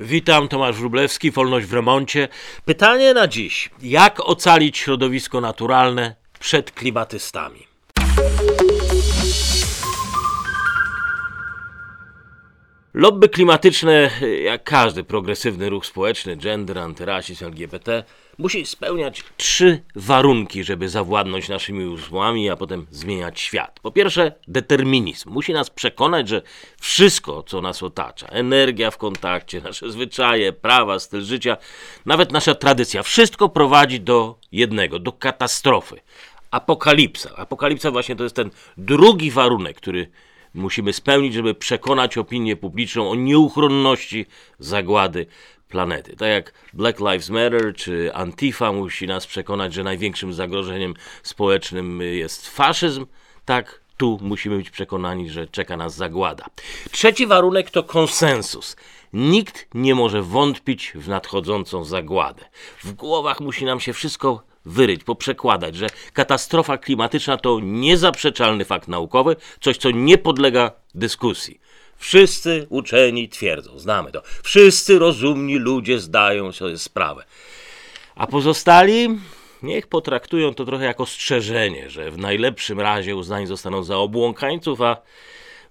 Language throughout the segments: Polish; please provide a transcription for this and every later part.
Witam, Tomasz Wróblewski, Wolność w remoncie. Pytanie na dziś. Jak ocalić środowisko naturalne przed klimatystami? Lobby klimatyczne, jak każdy progresywny ruch społeczny, gender, antyrasizm, LGBT, musi spełniać trzy warunki, żeby zawładnąć naszymi umysłami, a potem zmieniać świat. Po pierwsze, determinizm. Musi nas przekonać, że wszystko, co nas otacza, energia w kontakcie, nasze zwyczaje, prawa, styl życia, nawet nasza tradycja, wszystko prowadzi do jednego, do katastrofy. Apokalipsa. Apokalipsa właśnie to jest ten drugi warunek, który musimy spełnić, żeby przekonać opinię publiczną o nieuchronności zagłady planety. Tak jak Black Lives Matter czy Antifa musi nas przekonać, że największym zagrożeniem społecznym jest faszyzm, tak tu musimy być przekonani, że czeka nas zagłada. Trzeci warunek to konsensus. Nikt nie może wątpić w nadchodzącą zagładę. W głowach musi nam się wszystko wyryć, poprzekładać, że katastrofa klimatyczna to niezaprzeczalny fakt naukowy, coś co nie podlega dyskusji. Wszyscy uczeni twierdzą, znamy to. Wszyscy rozumni ludzie zdają sobie sprawę. A pozostali niech potraktują to trochę jako strzeżenie, że w najlepszym razie uznani zostaną za obłąkańców, a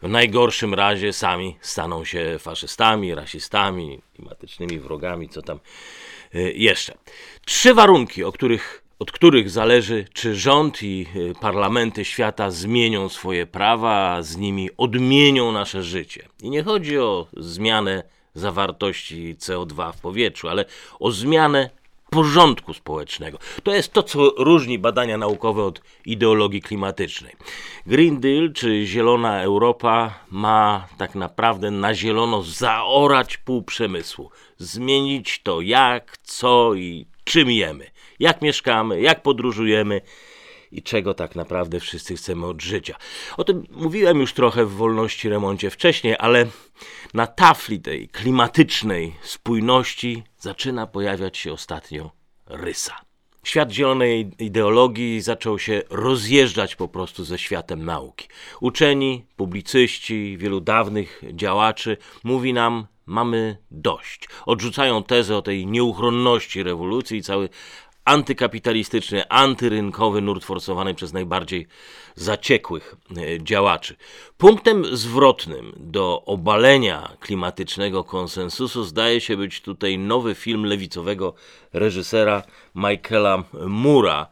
w najgorszym razie sami staną się faszystami, rasistami, klimatycznymi wrogami, co tam jeszcze. Trzy warunki, o których od których zależy, czy rząd i y, parlamenty świata zmienią swoje prawa, a z nimi odmienią nasze życie. I nie chodzi o zmianę zawartości CO2 w powietrzu, ale o zmianę porządku społecznego. To jest to, co różni badania naukowe od ideologii klimatycznej. Green Deal czy Zielona Europa ma tak naprawdę na zielono zaorać pół przemysłu, zmienić to jak, co i czym jemy jak mieszkamy, jak podróżujemy i czego tak naprawdę wszyscy chcemy od życia. O tym mówiłem już trochę w wolności remoncie wcześniej, ale na tafli tej klimatycznej spójności zaczyna pojawiać się ostatnio rysa. Świat zielonej ideologii zaczął się rozjeżdżać po prostu ze światem nauki. Uczeni, publicyści, wielu dawnych działaczy mówi nam, mamy dość. Odrzucają tezę o tej nieuchronności rewolucji i cały antykapitalistyczny, antyrynkowy nurt forsowany przez najbardziej zaciekłych e, działaczy. Punktem zwrotnym do obalenia klimatycznego konsensusu zdaje się być tutaj nowy film lewicowego reżysera Michaela Mura,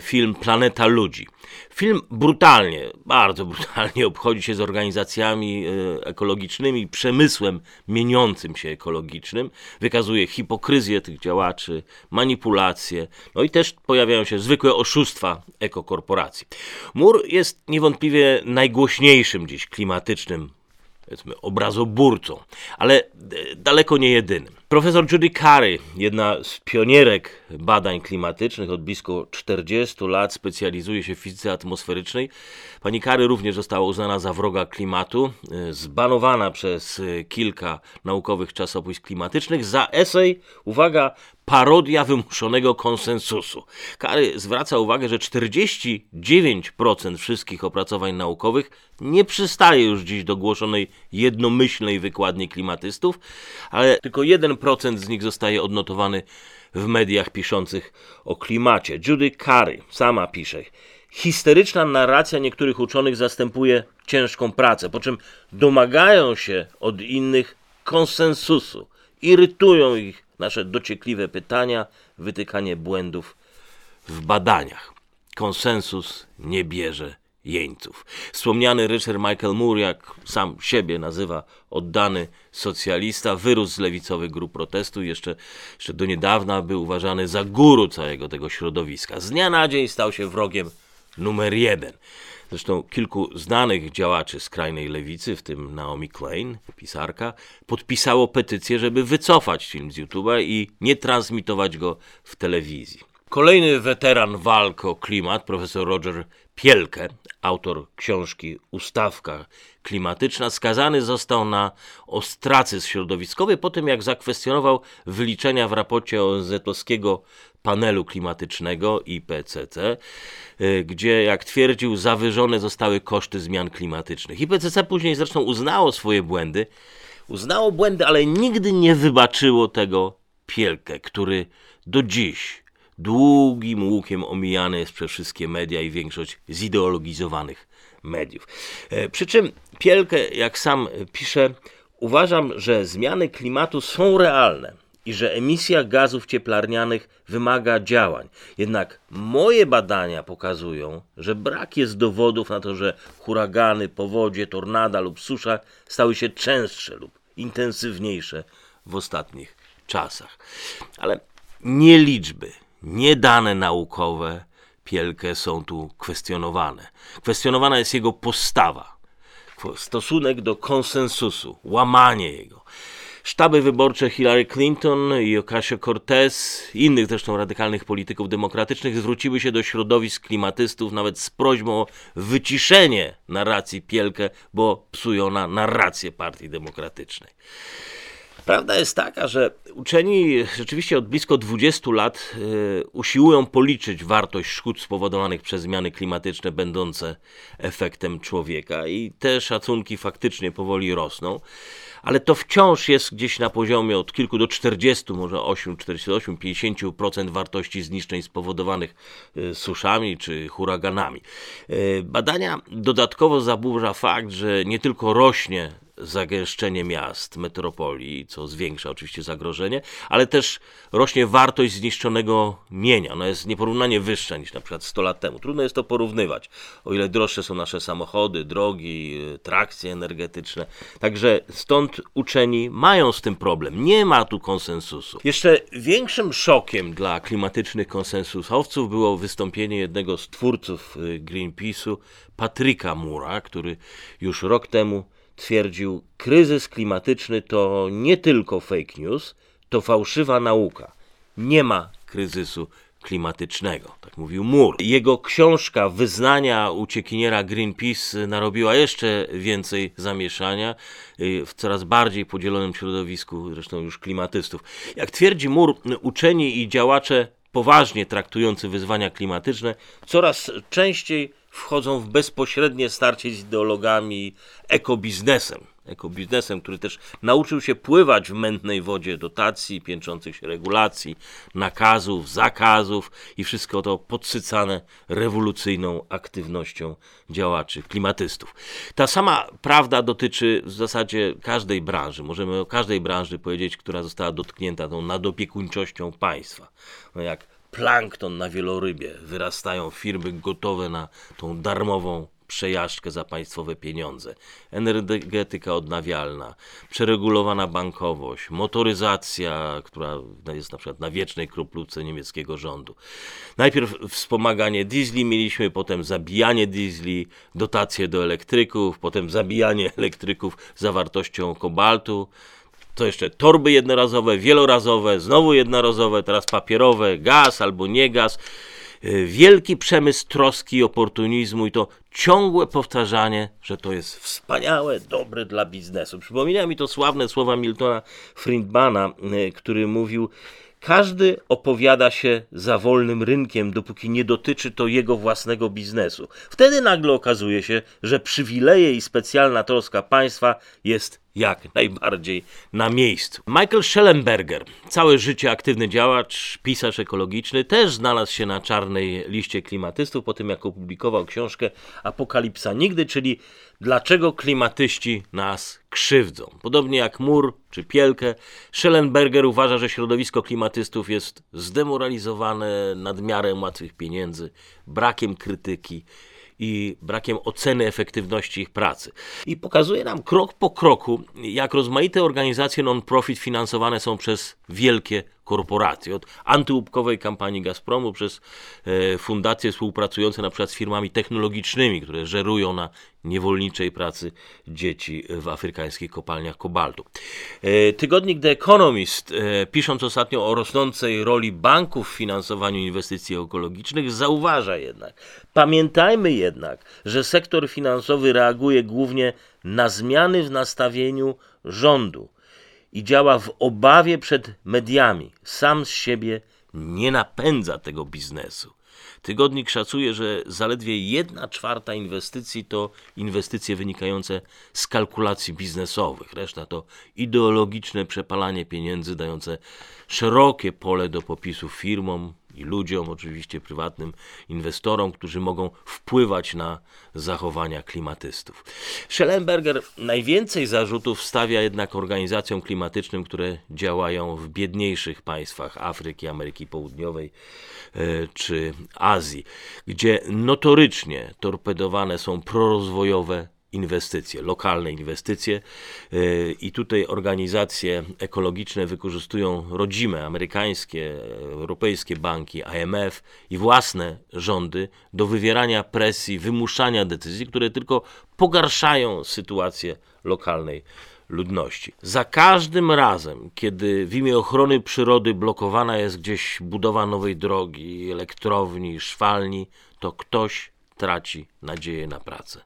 film Planeta Ludzi. Film brutalnie, bardzo brutalnie obchodzi się z organizacjami e, ekologicznymi, przemysłem mieniącym się ekologicznym. Wykazuje hipokryzję tych działaczy, manipulacje, no i też pojawiają się zwykłe oszustwa ekokorporacji. Mur jest niewątpliwie najgłośniejszym dziś klimatycznym obrazoburcą, ale e, daleko nie jedynym. Profesor Judy Carey, jedna z pionierek badań klimatycznych, od blisko 40 lat specjalizuje się w fizyce atmosferycznej. Pani Carey również została uznana za wroga klimatu, e, zbanowana przez e, kilka naukowych czasopism klimatycznych za esej, uwaga, parodia wymuszonego konsensusu. Kary zwraca uwagę, że 49% wszystkich opracowań naukowych nie przystaje już dziś do głoszonej jednomyślnej wykładni klimatystów, ale tylko 1% z nich zostaje odnotowany w mediach piszących o klimacie. Judy Carey sama pisze. Histeryczna narracja niektórych uczonych zastępuje ciężką pracę, po czym domagają się od innych konsensusu, irytują ich nasze dociekliwe pytania, wytykanie błędów w badaniach. Konsensus nie bierze jeńców. Wspomniany Richard Michael Moore, jak sam siebie nazywa oddany socjalista, wyrósł z lewicowych grup protestu jeszcze, jeszcze do niedawna był uważany za guru całego tego środowiska. Z dnia na dzień stał się wrogiem numer jeden. Zresztą kilku znanych działaczy skrajnej lewicy, w tym Naomi Klein, pisarka, podpisało petycję, żeby wycofać film z YouTube'a i nie transmitować go w telewizji. Kolejny weteran walk o klimat, profesor Roger Pielke, autor książki Ustawka klimatyczna, skazany został na ostracyzm środowiskowy po tym, jak zakwestionował wyliczenia w raporcie ONZ-owskiego panelu klimatycznego IPCC, y, gdzie, jak twierdził, zawyżone zostały koszty zmian klimatycznych. IPCC później zresztą uznało swoje błędy, Uznało błędy, ale nigdy nie wybaczyło tego Pielkę, który do dziś długim łukiem omijany jest przez wszystkie media i większość zideologizowanych mediów. E, przy czym Pielkę, jak sam pisze, uważam, że zmiany klimatu są realne i że emisja gazów cieplarnianych wymaga działań. Jednak moje badania pokazują, że brak jest dowodów na to, że huragany, powodzie, tornada lub susza stały się częstsze lub intensywniejsze w ostatnich czasach. Ale nie liczby, nie dane naukowe Pielkę są tu kwestionowane. Kwestionowana jest jego postawa, stosunek do konsensusu, łamanie jego. Sztaby wyborcze Hillary Clinton i Ocasio-Cortez, innych zresztą radykalnych polityków demokratycznych zwróciły się do środowisk klimatystów nawet z prośbą o wyciszenie narracji Pielkę, bo psują ona narrację Partii Demokratycznej. Prawda jest taka, że uczeni rzeczywiście od blisko 20 lat y, usiłują policzyć wartość szkód spowodowanych przez zmiany klimatyczne, będące efektem człowieka, i te szacunki faktycznie powoli rosną ale to wciąż jest gdzieś na poziomie od kilku do 40, może 8, 48, 50% wartości zniszczeń spowodowanych y, suszami czy huraganami. Y, badania dodatkowo zaburza fakt, że nie tylko rośnie zagęszczenie miast, metropolii, co zwiększa oczywiście zagrożenie, ale też rośnie wartość zniszczonego mienia. Ona jest nieporównanie wyższa niż na przykład 100 lat temu. Trudno jest to porównywać, o ile droższe są nasze samochody, drogi, trakcje energetyczne. Także stąd uczeni mają z tym problem. Nie ma tu konsensusu. Jeszcze większym szokiem dla klimatycznych konsensusowców było wystąpienie jednego z twórców y, Greenpeace'u, Patryka Mura, który już rok temu twierdził, kryzys klimatyczny to nie tylko fake news, to fałszywa nauka. Nie ma kryzysu klimatycznego, tak mówił Mur. Jego książka Wyznania uciekiniera Greenpeace narobiła jeszcze więcej zamieszania y, w coraz bardziej podzielonym środowisku, zresztą już klimatystów. Jak twierdzi Mur, uczeni i działacze poważnie traktujący wyzwania klimatyczne coraz częściej wchodzą w bezpośrednie starcie z ideologami ekobiznesem. Ekobiznesem, który też nauczył się pływać w mętnej wodzie dotacji, piętrzących się regulacji, nakazów, zakazów i wszystko to podsycane rewolucyjną aktywnością działaczy, klimatystów. Ta sama prawda dotyczy w zasadzie każdej branży. Możemy o każdej branży powiedzieć, która została dotknięta tą nadopiekuńczością państwa. No jak plankton na wielorybie, wyrastają firmy gotowe na tą darmową przejażdżkę za państwowe pieniądze, energetyka odnawialna, przeregulowana bankowość, motoryzacja, która jest na przykład na wiecznej kroplówce niemieckiego rządu. Najpierw wspomaganie diesli mieliśmy, potem zabijanie diesli, dotacje do elektryków, potem zabijanie elektryków zawartością kobaltu, to jeszcze torby jednorazowe, wielorazowe, znowu jednorazowe, teraz papierowe, gaz albo nie gaz. Y, wielki przemysł troski i oportunizmu i to ciągłe powtarzanie, że to jest wspaniałe, dobre dla biznesu. Przypomina mi to sławne słowa Miltona Friedmana, y, który mówił, każdy opowiada się za wolnym rynkiem, dopóki nie dotyczy to jego własnego biznesu. Wtedy nagle okazuje się, że przywileje i specjalna troska państwa jest jak najbardziej na miejscu. Michael Schellenberger, całe życie aktywny działacz, pisarz ekologiczny, też znalazł się na czarnej liście klimatystów po tym, jak opublikował książkę Apokalipsa Nigdy, czyli Dlaczego klimatyści nas krzywdzą? Podobnie jak Mur czy Pielkę, Schellenberger uważa, że środowisko klimatystów jest zdemoralizowane nadmiarem łatwych pieniędzy, brakiem krytyki i brakiem oceny efektywności ich pracy. I pokazuje nam krok po kroku, jak rozmaite organizacje non-profit finansowane są przez wielkie korporacje. Od antyłupkowej kampanii Gazpromu przez e, fundacje współpracujące na przykład z firmami technologicznymi, które żerują na niewolniczej pracy dzieci w afrykańskich kopalniach kobaltu. E, tygodnik The Economist, e, pisząc ostatnio o rosnącej roli banków w finansowaniu inwestycji ekologicznych, zauważa jednak, pamiętajmy jednak, że sektor finansowy reaguje głównie na zmiany w nastawieniu rządu i działa w obawie przed mediami. Sam z siebie nie napędza tego biznesu. Tygodnik szacuje, że zaledwie 1 czwarta inwestycji to inwestycje wynikające z kalkulacji biznesowych. Reszta to ideologiczne przepalanie pieniędzy dające szerokie pole do popisu firmom, i ludziom, oczywiście prywatnym inwestorom, którzy mogą wpływać na zachowania klimatystów. Schellenberger najwięcej zarzutów stawia jednak organizacjom klimatycznym, które działają w biedniejszych państwach Afryki, Ameryki Południowej e, czy Azji, gdzie notorycznie torpedowane są prorozwojowe inwestycje, lokalne inwestycje y, i tutaj organizacje ekologiczne wykorzystują rodzime amerykańskie, europejskie banki, IMF i własne rządy do wywierania presji, wymuszania decyzji, które tylko pogarszają sytuację lokalnej ludności. Za każdym razem, kiedy w imię ochrony przyrody blokowana jest gdzieś budowa nowej drogi, elektrowni, szwalni, to ktoś traci nadzieję na pracę.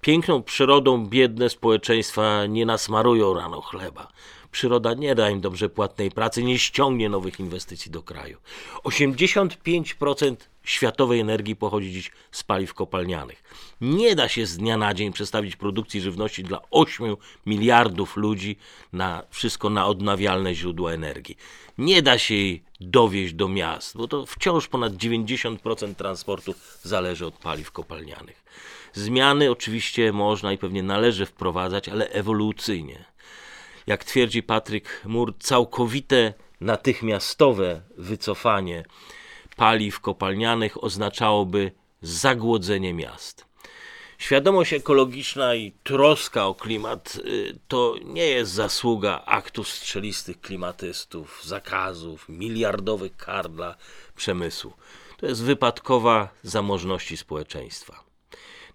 Piękną przyrodą biedne społeczeństwa nie nasmarują rano chleba. Przyroda nie da im dobrze płatnej pracy, nie ściągnie nowych inwestycji do kraju. 85% światowej energii pochodzi dziś z paliw kopalnianych. Nie da się z dnia na dzień przestawić produkcji żywności dla 8 miliardów ludzi na wszystko na odnawialne źródła energii. Nie da się jej dowieść do miast, bo to wciąż ponad 90% transportu zależy od paliw kopalnianych. Zmiany oczywiście można i pewnie należy wprowadzać, ale ewolucyjnie. Jak twierdzi Patryk Mur, całkowite natychmiastowe wycofanie paliw kopalnianych oznaczałoby zagłodzenie miast. Świadomość ekologiczna i troska o klimat y, to nie jest zasługa aktów strzelistych klimatystów, zakazów, miliardowych kar dla przemysłu. To jest wypadkowa zamożności społeczeństwa.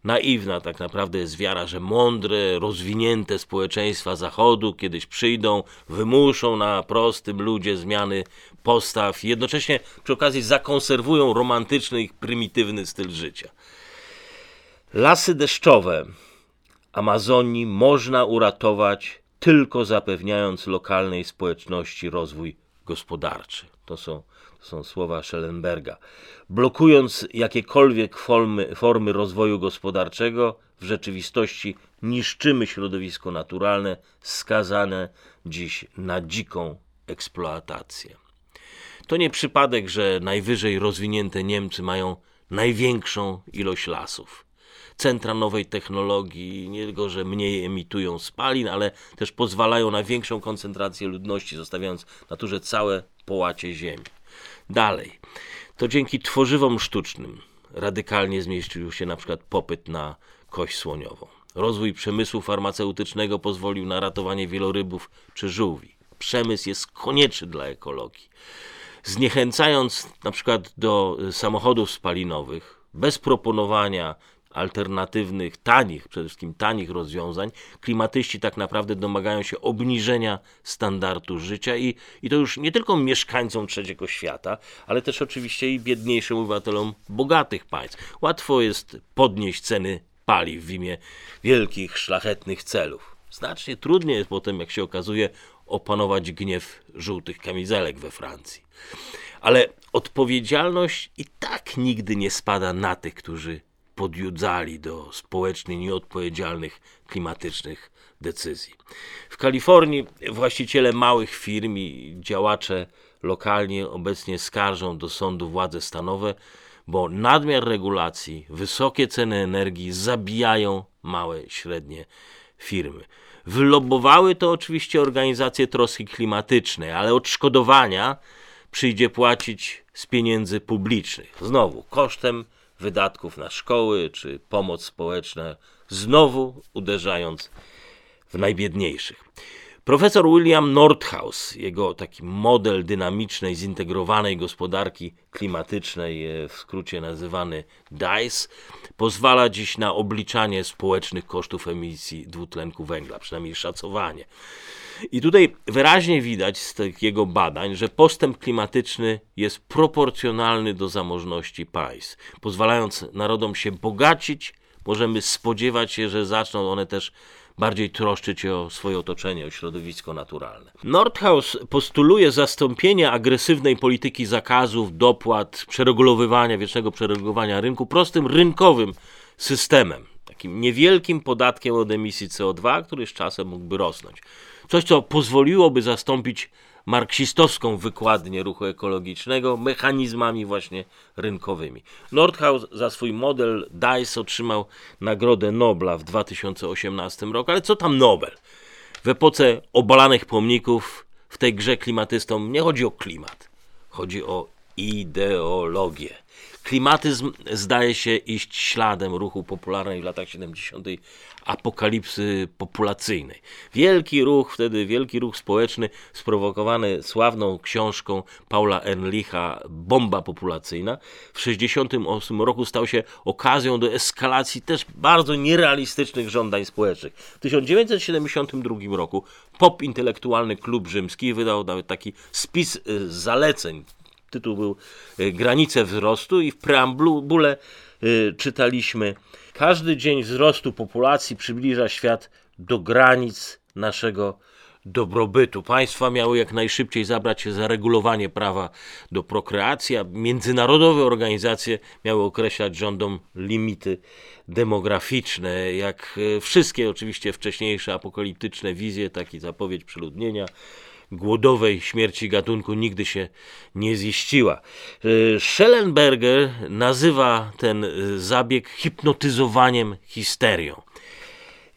Naiwna tak naprawdę jest wiara, że mądre, rozwinięte społeczeństwa Zachodu kiedyś przyjdą, wymuszą na prostym ludzie zmiany postaw i jednocześnie przy okazji zakonserwują romantyczny i prymitywny styl życia. Lasy deszczowe Amazonii można uratować tylko zapewniając lokalnej społeczności rozwój gospodarczy. To są, są słowa Schellenberga. Blokując jakiekolwiek formy, formy rozwoju gospodarczego, w rzeczywistości niszczymy środowisko naturalne skazane dziś na dziką eksploatację. To nie przypadek, że najwyżej rozwinięte Niemcy mają największą ilość lasów. Centra nowej technologii nie tylko, że mniej emitują spalin, ale też pozwalają na większą koncentrację ludności, zostawiając naturze całe połacie ziemi. Dalej, to dzięki tworzywom sztucznym radykalnie zmieścił się na przykład popyt na kość słoniową. Rozwój przemysłu farmaceutycznego pozwolił na ratowanie wielorybów czy żółwi. Przemysł jest konieczny dla ekologii zniechęcając na przykład do samochodów spalinowych, bez proponowania alternatywnych, tanich, przede wszystkim tanich rozwiązań, klimatyści tak naprawdę domagają się obniżenia standardu życia i, i to już nie tylko mieszkańcom trzeciego świata, ale też oczywiście i biedniejszym obywatelom bogatych państw. Łatwo jest podnieść ceny paliw w imię wielkich, szlachetnych celów. Znacznie trudniej jest potem, jak się okazuje, opanować gniew żółtych kamizelek we Francji. Ale odpowiedzialność i tak nigdy nie spada na tych, którzy podjudzali do społecznie nieodpowiedzialnych klimatycznych decyzji. W Kalifornii właściciele małych firm i działacze lokalnie obecnie skarżą do sądu władze stanowe, bo nadmiar regulacji, wysokie ceny energii zabijają małe średnie firmy. Wylobowały to oczywiście organizacje troski klimatycznej, ale odszkodowania przyjdzie płacić z pieniędzy publicznych. Znowu kosztem wydatków na szkoły czy pomoc społeczna, znowu uderzając w najbiedniejszych. Profesor William Nordhaus, jego taki model dynamicznej, zintegrowanej gospodarki klimatycznej, e, w skrócie nazywany DICE, pozwala dziś na obliczanie społecznych kosztów emisji dwutlenku węgla, przynajmniej szacowanie. I tutaj wyraźnie widać z takiego badań, że postęp klimatyczny jest proporcjonalny do zamożności państw. Pozwalając narodom się bogacić, możemy spodziewać się, że zaczną one też bardziej troszczyć się o swoje otoczenie, o środowisko naturalne. Nordhaus postuluje zastąpienie agresywnej polityki zakazów, dopłat, przeregulowywania, wiecznego przeregulowania rynku prostym rynkowym systemem, takim niewielkim podatkiem od emisji CO2, który z czasem mógłby rosnąć. Coś, co pozwoliłoby zastąpić marksistowską wykładnię ruchu ekologicznego mechanizmami właśnie rynkowymi. Nordhaus za swój model DICE otrzymał Nagrodę Nobla w 2018 roku, ale co tam Nobel? W epoce obalanych pomników w tej grze klimatystom nie chodzi o klimat, chodzi o ideologię. Klimatyzm zdaje się iść śladem ruchu popularnej w latach 70. apokalipsy populacyjnej. Wielki ruch, wtedy wielki ruch społeczny sprowokowany sławną książką Paula Ernlicha Bomba populacyjna w 68 roku stał się okazją do eskalacji też bardzo nierealistycznych żądań społecznych. W 1972 roku pop intelektualny klub rzymski wydał nawet taki spis y, zaleceń tytuł był y, Granice wzrostu i w preambule y, czytaliśmy Każdy dzień wzrostu populacji przybliża świat do granic naszego dobrobytu. Państwa miały jak najszybciej zabrać się za regulowanie prawa do prokreacji, a międzynarodowe organizacje miały określać rządom limity demograficzne. Jak y, wszystkie oczywiście wcześniejsze apokaliptyczne wizje, tak i zapowiedź przeludnienia głodowej śmierci gatunku nigdy się nie ziściła. E, Schellenberger nazywa ten e, zabieg hipnotyzowaniem histerią.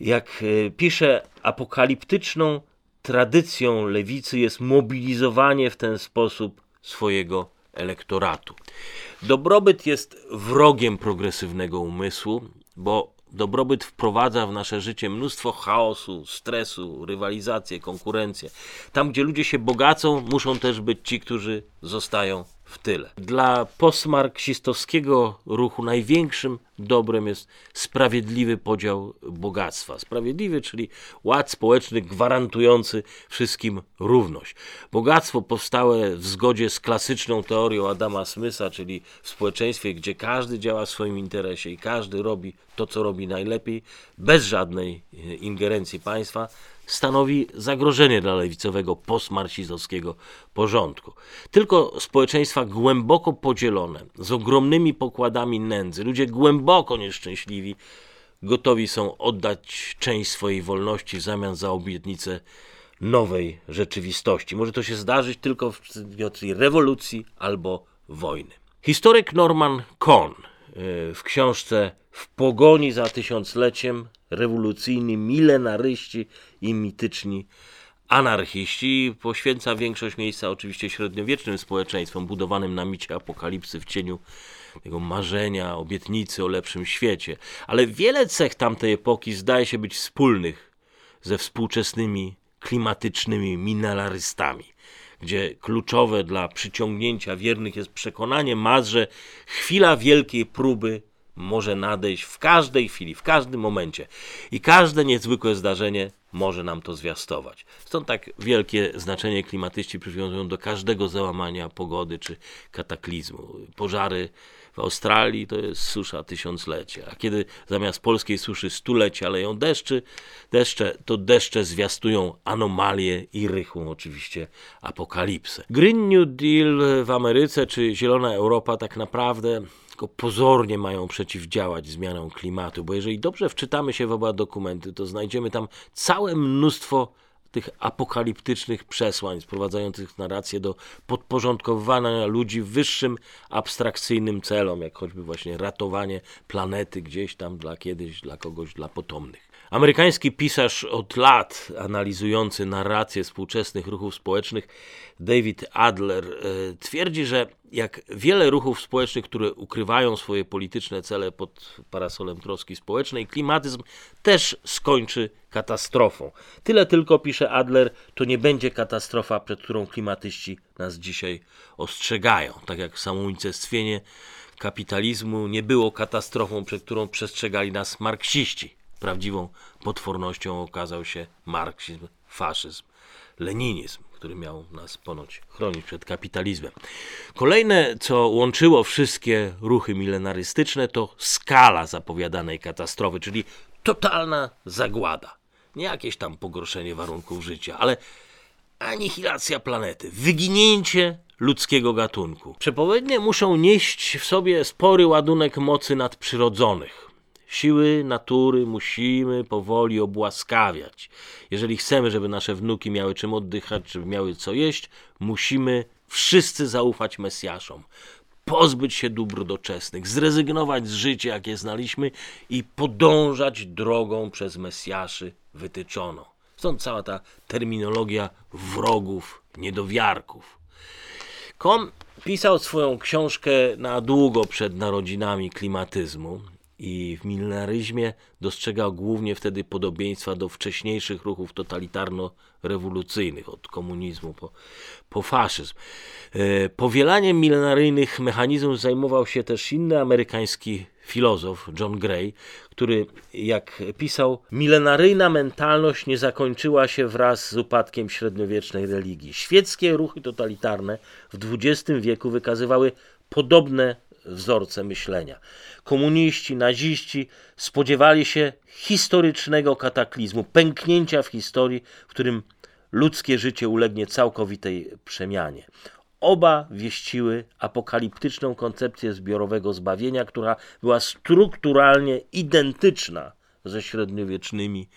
Jak e, pisze, apokaliptyczną tradycją lewicy jest mobilizowanie w ten sposób swojego elektoratu. Dobrobyt jest wrogiem progresywnego umysłu, bo Dobrobyt wprowadza w nasze życie mnóstwo chaosu, stresu, rywalizację, konkurencję. Tam, gdzie ludzie się bogacą, muszą też być ci, którzy zostają w tyle. Dla postmarksistowskiego ruchu największym dobrem jest sprawiedliwy podział bogactwa. Sprawiedliwy, czyli ład społeczny gwarantujący wszystkim równość. Bogactwo powstałe w zgodzie z klasyczną teorią Adama Smitha, czyli w społeczeństwie, gdzie każdy działa w swoim interesie i każdy robi to, co robi najlepiej, bez żadnej e, ingerencji państwa, stanowi zagrożenie dla lewicowego postmarksistowskiego porządku. Tylko społeczeństwa głęboko podzielone, z ogromnymi pokładami nędzy, ludzie głęboko nieszczęśliwi, gotowi są oddać część swojej wolności w zamian za obietnicę nowej rzeczywistości. Może to się zdarzyć tylko w sytuacji rewolucji albo wojny. Historyk Norman Cohn e, w książce W pogoni za tysiącleciem rewolucyjni milenaryści i mityczni anarchiści. Poświęca większość miejsca oczywiście średniowiecznym społeczeństwom budowanym na micie apokalipsy w cieniu tego marzenia, obietnicy o lepszym świecie. Ale wiele cech tamtej epoki zdaje się być wspólnych ze współczesnymi klimatycznymi mineralistami gdzie kluczowe dla przyciągnięcia wiernych jest przekonanie mas, że chwila wielkiej próby może nadejść w każdej chwili, w każdym momencie. I każde niezwykłe zdarzenie może nam to zwiastować. Stąd tak wielkie znaczenie klimatyści przywiązują do każdego załamania pogody czy kataklizmu. Pożary w Australii to jest susza tysiąclecia, a kiedy zamiast polskiej suszy stulecia leją deszczy, deszcze, to deszcze zwiastują anomalie i rychłą oczywiście apokalipsę. Green New Deal w Ameryce czy Zielona Europa tak naprawdę tylko pozornie mają przeciwdziałać zmianom klimatu, bo jeżeli dobrze wczytamy się w oba dokumenty, to znajdziemy tam całe mnóstwo tych apokaliptycznych przesłań sprowadzających narrację do podporządkowywania ludzi wyższym abstrakcyjnym celom, jak choćby właśnie ratowanie planety gdzieś tam dla kiedyś, dla kogoś, dla potomnych. Amerykański pisarz od lat analizujący narrację współczesnych ruchów społecznych David Adler e, twierdzi, że jak wiele ruchów społecznych, które ukrywają swoje polityczne cele pod parasolem troski społecznej, klimatyzm też skończy katastrofą. Tyle tylko, pisze Adler, to nie będzie katastrofa, przed którą klimatyści nas dzisiaj ostrzegają. Tak jak samo unicestwienie kapitalizmu nie było katastrofą, przed którą przestrzegali nas marksiści. Prawdziwą potwornością okazał się marksizm, faszyzm, leninizm który miał nas ponoć chronić przed kapitalizmem. Kolejne, co łączyło wszystkie ruchy milenarystyczne, to skala zapowiadanej katastrofy, czyli totalna zagłada. Nie jakieś tam pogorszenie warunków życia, ale anihilacja planety, wyginięcie ludzkiego gatunku. Przepowiednie muszą nieść w sobie spory ładunek mocy nadprzyrodzonych. Siły natury musimy powoli obłaskawiać. Jeżeli chcemy, żeby nasze wnuki miały czym oddychać, żeby miały co jeść, musimy wszyscy zaufać Mesjaszom pozbyć się dóbr doczesnych, zrezygnować z życia, jakie znaliśmy i podążać drogą przez Mesjaszy wytyczoną. Stąd cała ta terminologia wrogów, niedowiarków. Kom pisał swoją książkę na długo przed narodzinami klimatyzmu i w milenaryzmie dostrzegał głównie wtedy podobieństwa do wcześniejszych ruchów totalitarno-rewolucyjnych, od komunizmu po, po faszyzm. E, powielaniem milenaryjnych mechanizmów zajmował się też inny amerykański filozof, John Gray, który, jak pisał, milenaryjna mentalność nie zakończyła się wraz z upadkiem średniowiecznej religii. Świeckie ruchy totalitarne w XX wieku wykazywały podobne wzorce myślenia. Komuniści, naziści spodziewali się historycznego kataklizmu, pęknięcia w historii, w którym ludzkie życie ulegnie całkowitej przemianie. Oba wieściły apokaliptyczną koncepcję zbiorowego zbawienia, która była strukturalnie identyczna ze średniowiecznymi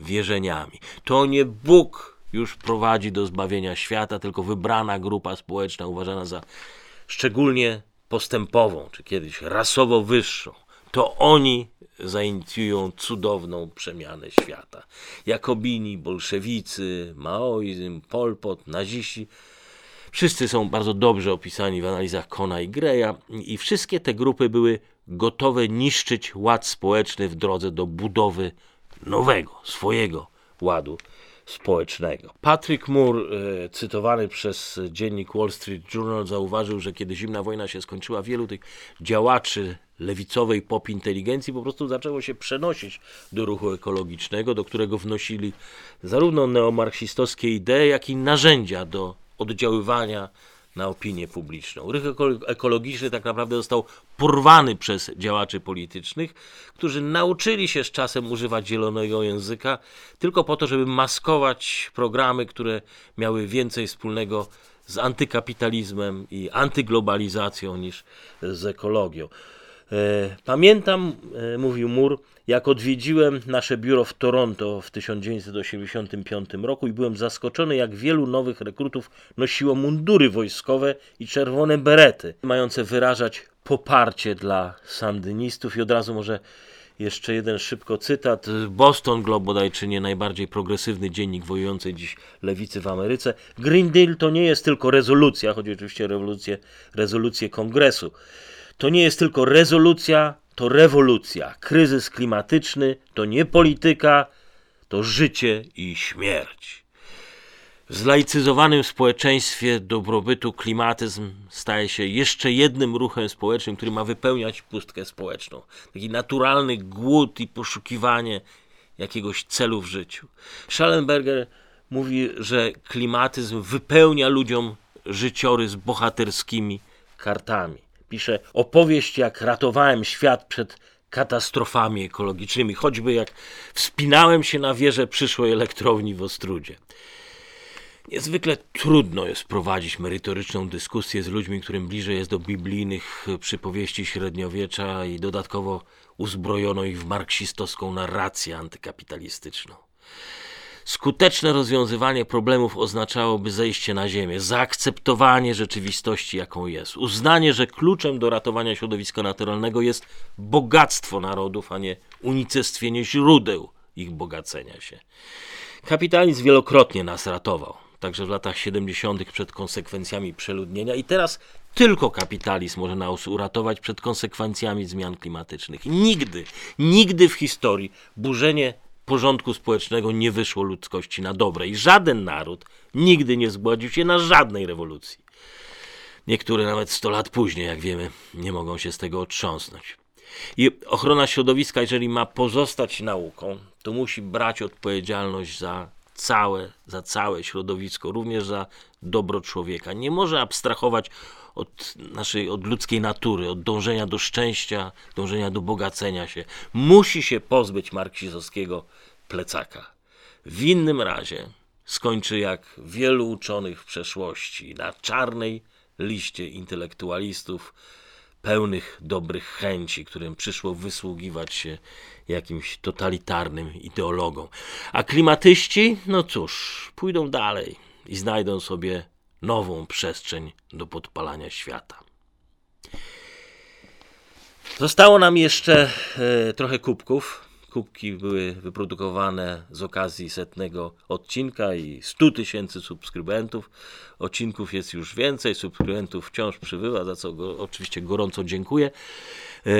wierzeniami. To nie Bóg już prowadzi do zbawienia świata, tylko wybrana grupa społeczna uważana za szczególnie postępową, czy kiedyś rasowo wyższą, to oni zainicjują cudowną przemianę świata. Jakobini, bolszewicy, maoizm, Polpot, naziści, wszyscy są bardzo dobrze opisani w analizach Kona i Greya i wszystkie te grupy były gotowe niszczyć ład społeczny w drodze do budowy nowego, swojego ładu społecznego. Patrick Moore, e, cytowany przez dziennik Wall Street Journal, zauważył, że kiedy zimna wojna się skończyła, wielu tych działaczy lewicowej pop inteligencji po prostu zaczęło się przenosić do ruchu ekologicznego, do którego wnosili zarówno neomarksistowskie idee, jak i narzędzia do oddziaływania na opinię publiczną. Ruch ekologiczny tak naprawdę został porwany przez działaczy politycznych, którzy nauczyli się z czasem używać zielonego języka tylko po to, żeby maskować programy, które miały więcej wspólnego z antykapitalizmem i antyglobalizacją niż z ekologią. E, pamiętam, e, mówił Mur, jak odwiedziłem nasze biuro w Toronto w 1985 roku i byłem zaskoczony, jak wielu nowych rekrutów nosiło mundury wojskowe i czerwone berety, mające wyrażać poparcie dla sandynistów. I od razu może jeszcze jeden szybko cytat. Boston Globe bodajże nie najbardziej progresywny dziennik wojującej dziś lewicy w Ameryce. Green Deal to nie jest tylko rezolucja, chodzi oczywiście o rewolucję, rezolucję kongresu. To nie jest tylko rezolucja, to rewolucja. Kryzys klimatyczny to nie polityka, to życie i śmierć. W zlaicyzowanym społeczeństwie dobrobytu klimatyzm staje się jeszcze jednym ruchem społecznym, który ma wypełniać pustkę społeczną. Taki naturalny głód i poszukiwanie jakiegoś celu w życiu. Schallenberger mówi, że klimatyzm wypełnia ludziom życiorys bohaterskimi kartami. Pisze opowieść, jak ratowałem świat przed katastrofami ekologicznymi, choćby jak wspinałem się na wieżę przyszłej elektrowni w Ostrudzie. Niezwykle trudno jest prowadzić merytoryczną dyskusję z ludźmi, którym bliżej jest do biblijnych przypowieści średniowiecza i dodatkowo uzbrojono ich w marksistowską narrację antykapitalistyczną. Skuteczne rozwiązywanie problemów oznaczałoby zejście na ziemię, zaakceptowanie rzeczywistości, jaką jest, uznanie, że kluczem do ratowania środowiska naturalnego jest bogactwo narodów, a nie unicestwienie źródeł ich bogacenia się. Kapitalizm wielokrotnie nas ratował, także w latach 70. przed konsekwencjami przeludnienia, i teraz tylko kapitalizm może nas uratować przed konsekwencjami zmian klimatycznych. Nigdy, nigdy w historii burzenie porządku społecznego nie wyszło ludzkości na dobre i żaden naród nigdy nie zgładził się na żadnej rewolucji. Niektóre nawet 100 lat później, jak wiemy, nie mogą się z tego otrząsnąć. I ochrona środowiska, jeżeli ma pozostać nauką, to musi brać odpowiedzialność za całe, za całe środowisko, również za dobro człowieka. Nie może abstrahować od naszej, od ludzkiej natury, od dążenia do szczęścia, dążenia do bogacenia się. Musi się pozbyć marksistowskiego plecaka. W innym razie skończy jak wielu uczonych w przeszłości na czarnej liście intelektualistów pełnych dobrych chęci, którym przyszło wysługiwać się jakimś totalitarnym ideologom. A klimatyści, no cóż, pójdą dalej i znajdą sobie nową przestrzeń do podpalania świata. Zostało nam jeszcze e, trochę kubków. Kubki były wyprodukowane z okazji setnego odcinka i 100 tysięcy subskrybentów. Odcinków jest już więcej, subskrybentów wciąż przybywa, za co go, oczywiście gorąco dziękuję. E,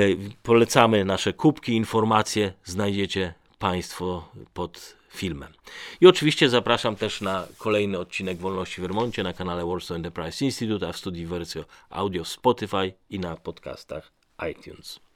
polecamy nasze kubki, informacje znajdziecie Państwo pod filmem. I oczywiście zapraszam też na kolejny odcinek Wolności w Remoncie na kanale Warsaw Enterprise Institute, a w studii wersji audio Spotify i na podcastach iTunes.